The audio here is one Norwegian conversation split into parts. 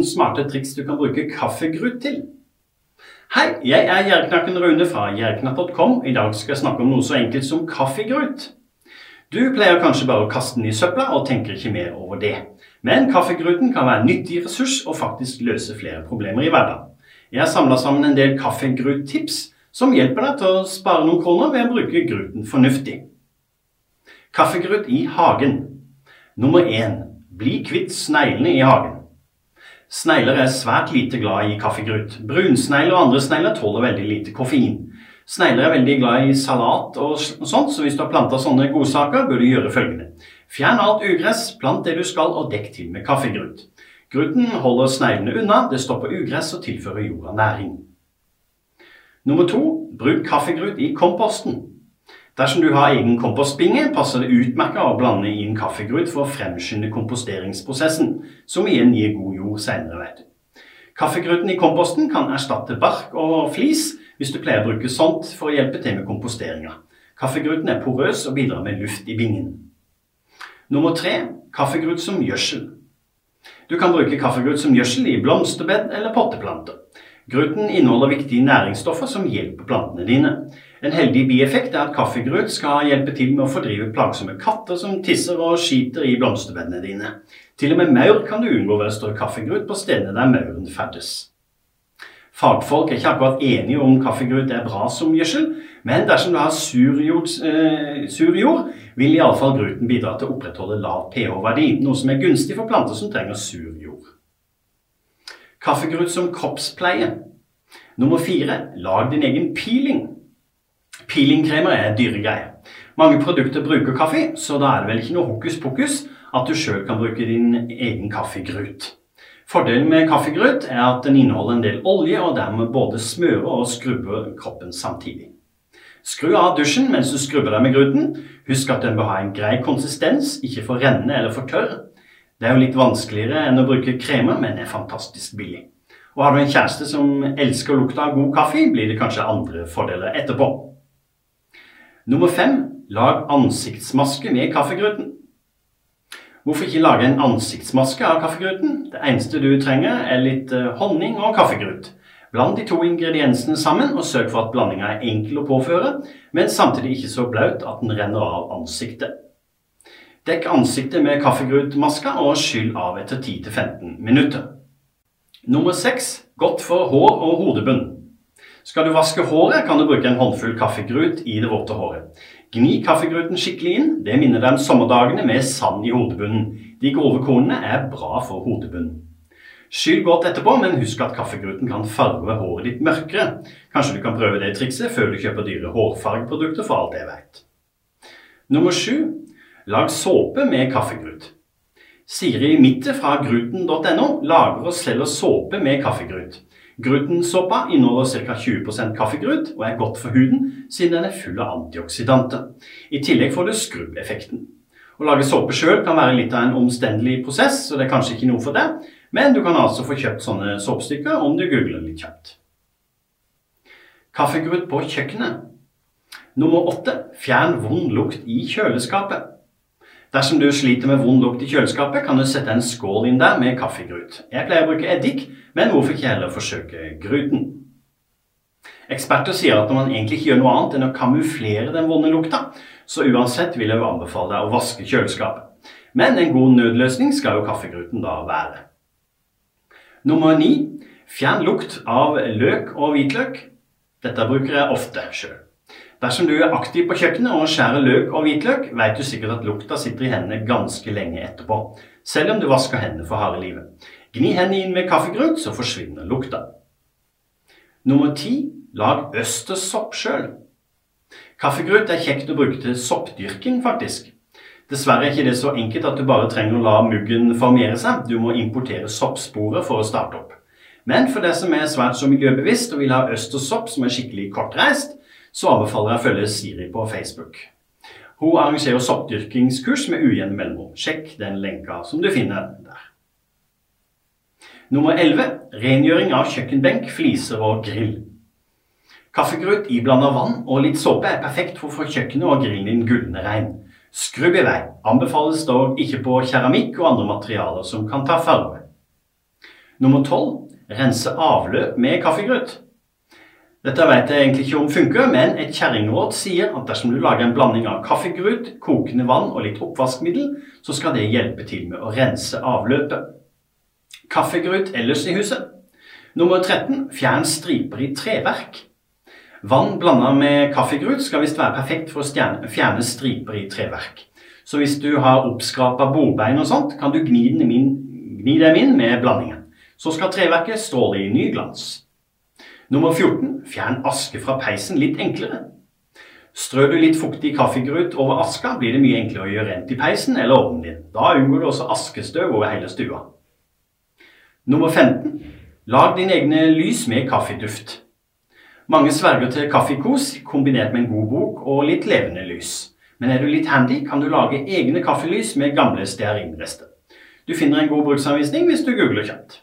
15 smarte triks du kan bruke kaffegrut til. Hei, jeg er Gjerdknakken Rune fra gjerdknapp.com. I dag skal jeg snakke om noe så enkelt som kaffegrut. Du pleier kanskje bare å kaste den i søpla og tenker ikke mer over det. Men kaffegruten kan være en nyttig ressurs og faktisk løse flere problemer i hverdagen. Jeg har samla sammen en del kaffegrut-tips som hjelper deg til å spare noen kroner ved å bruke gruten fornuftig. Kaffegrut i hagen. Nummer 1. Bli kvitt sneglene i hagen. Snegler er svært lite glad i kaffegrut. Brunsnegler og andre snegler tåler veldig lite koffein. Snegler er veldig glad i salat og sånt, så hvis du har planta sånne godsaker, bør du gjøre følgende. Fjern alt ugress, plant det du skal, og dekk til med kaffegrut. Gruten holder sneglene unna, det stopper ugress og tilfører jorda næring. Nummer to, bruk kaffegrut i komposten. Dersom du har egen kompostbinge, passer det utmerket å blande inn kaffegrut for å fremskynde komposteringsprosessen, som igjen gir god jord senere, vet du. Kaffegruten i komposten kan erstatte bark og flis hvis du pleier å bruke sånt for å hjelpe til med komposteringa. Kaffegruten er porøs og bidrar med luft i bingen. Nummer tre kaffegrut som gjødsel. Du kan bruke kaffegrut som gjødsel i blomsterbed eller potteplanter. Gruten inneholder viktige næringsstoffer som hjelper plantene dine. En heldig bieffekt er at kaffegrut skal hjelpe til med å fordrive plagsomme katter som tisser og skiter i blomsterbedene dine. Til og med maur kan du unngå ved å strø kaffegrut på stedene der mauren ferdes. Fagfolk er ikke akkurat enige om kaffegrut er bra som gjødsel, men dersom du har sur jord, eh, sur jord vil iallfall gruten bidra til å opprettholde lav pH-verdi, noe som er gunstig for planter som trenger sur jord. Kaffegrut som kroppspleie. Nummer fire lag din egen peeling. Peelingkremer er dyre greier. Mange produkter bruker kaffe, så da er det vel ikke noe hokus pokus at du sjøl kan bruke din egen kaffegrut. Fordelen med kaffegrut er at den inneholder en del olje, og dermed både smører og skrubber kroppen samtidig. Skru av dusjen mens du skrubber deg med gruten. Husk at den bør ha en grei konsistens, ikke for rennende eller for tørr. Det er jo litt vanskeligere enn å bruke kremer, men er fantastisk billig. Og har du en kjæreste som elsker lukta av god kaffe, blir det kanskje andre fordeler etterpå. Nummer fem lag ansiktsmaske med kaffegruten. Hvorfor ikke lage en ansiktsmaske av kaffegruten? Det eneste du trenger, er litt eh, honning og kaffegrut. Bland de to ingrediensene sammen, og sørg for at blandinga er enkel å påføre, men samtidig ikke så blaut at den renner av ansiktet. Dekk ansiktet med kaffegrutmaska og skyll av etter 10-15 minutter. Nummer seks godt for hår og hodebunn. Skal du vaske håret, kan du bruke en håndfull kaffegrut i det våte håret. Gni kaffegruten skikkelig inn. Det minner deg om sommerdagene med sand i hodebunnen. De grove kornene er bra for hodebunnen. Skyll godt etterpå, men husk at kaffegruten kan farge håret ditt mørkere. Kanskje du kan prøve det trikset før du kjøper dyre hårfargeprodukter, for alt jeg vet. Nummer sju lag såpe med kaffegrut. Siri Mitte fra gruten.no lager og selger såpe med kaffegrut. Grutensoppa inneholder ca. 20% kaffegrut og er godt for huden, siden den er full av antioksidanter. I tillegg får du skrubbeffekten. Å lage såpe sjøl kan være litt av en omstendelig prosess, så det er kanskje ikke noe for deg, men du kan altså få kjøpt sånne såpestykker om du googler litt kjapt. Kaffegrut på kjøkkenet. Nummer åtte fjern vond lukt i kjøleskapet. Dersom du sliter med vond lukt i kjøleskapet, kan du sette en skål inn der med kaffegrut. Jeg pleier å bruke eddik, men hvorfor ikke heller forsøke gruten? Eksperter sier at når man egentlig ikke gjør noe annet enn å kamuflere den vonde lukta, så uansett vil jeg jo anbefale deg å vaske kjøleskapet. Men en god nødløsning skal jo kaffegruten da være. Nummer ni fjern lukt av løk og hvitløk. Dette bruker jeg ofte sjøl. Dersom du er aktiv på kjøkkenet og skjærer løk og hvitløk, vet du sikkert at lukta sitter i hendene ganske lenge etterpå, selv om du vasker hendene for harde livet. Gni hendene inn med kaffegrut, så forsvinner lukta. Nummer ti lag østerssopp sjøl. Kaffegrut er kjekt å bruke til soppdyrking, faktisk. Dessverre er ikke det så enkelt at du bare trenger å la muggen formere seg. Du må importere soppsporer for å starte opp. Men for deg som er svært så miljøbevisst og vil ha østerssopp som er skikkelig kortreist, så anbefaler jeg å følge Siri på Facebook. Hun arrangerer soppdyrkingskurs med ujevne mellomrom. Sjekk den lenka som du finner der. Nummer 11. Rengjøring av kjøkkenbenk, fliser og grill. Kaffegrut iblanda vann og litt såpe er perfekt for å få kjøkkenet og grillen din gullende rein. Skrubb i vei. Anbefales dog ikke på keramikk og andre materialer som kan ta farge. Nummer 12 rense avløp med kaffegrøt. Dette vet jeg egentlig ikke om funker, men et kjerringråd sier at dersom du lager en blanding av kaffegrut, kokende vann og litt oppvaskmiddel, så skal det hjelpe til med å rense avløpet. Kaffegrut ellers i huset. Nummer 13. Fjern striper i treverk. Vann blanda med kaffegrut skal visst være perfekt for å fjerne striper i treverk. Så hvis du har oppskrapa bordbein og sånt, kan du gni, inn, gni dem inn med blandingen. Så skal treverket stråle i ny glans. Nummer 14. Fjern aske fra peisen litt enklere. Strør du litt fuktig kaffegrut over aska, blir det mye enklere å gjøre rent i peisen eller ovnen din. Da unngår du også askestøv over hele stua. Nummer 15. Lag dine egne lys med kaffeduft. Mange sverger til kaffekos kombinert med en god bok og litt levende lys. Men er du litt handy, kan du lage egne kaffelys med gamle stearinrester. Du finner en god bruksanvisning hvis du googler kjapt.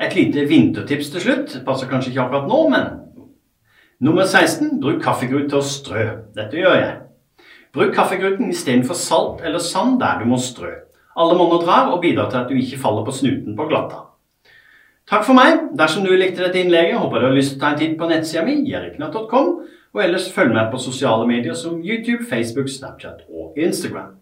Et lite vintertips til slutt. Passer kanskje ikke akkurat nå, men Nummer 16. Bruk kaffegrut til å strø. Dette gjør jeg. Bruk kaffegruten istedenfor salt eller sand der du må strø. Alle monner drar og bidrar til at du ikke faller på snuten på glatta. Takk for meg. Dersom du likte dette innlegget, håper du har lyst til å ta en titt på nettsida mi, jeriknatt.com, og ellers følg med på sosiale medier som YouTube, Facebook, Snapchat og Instagram.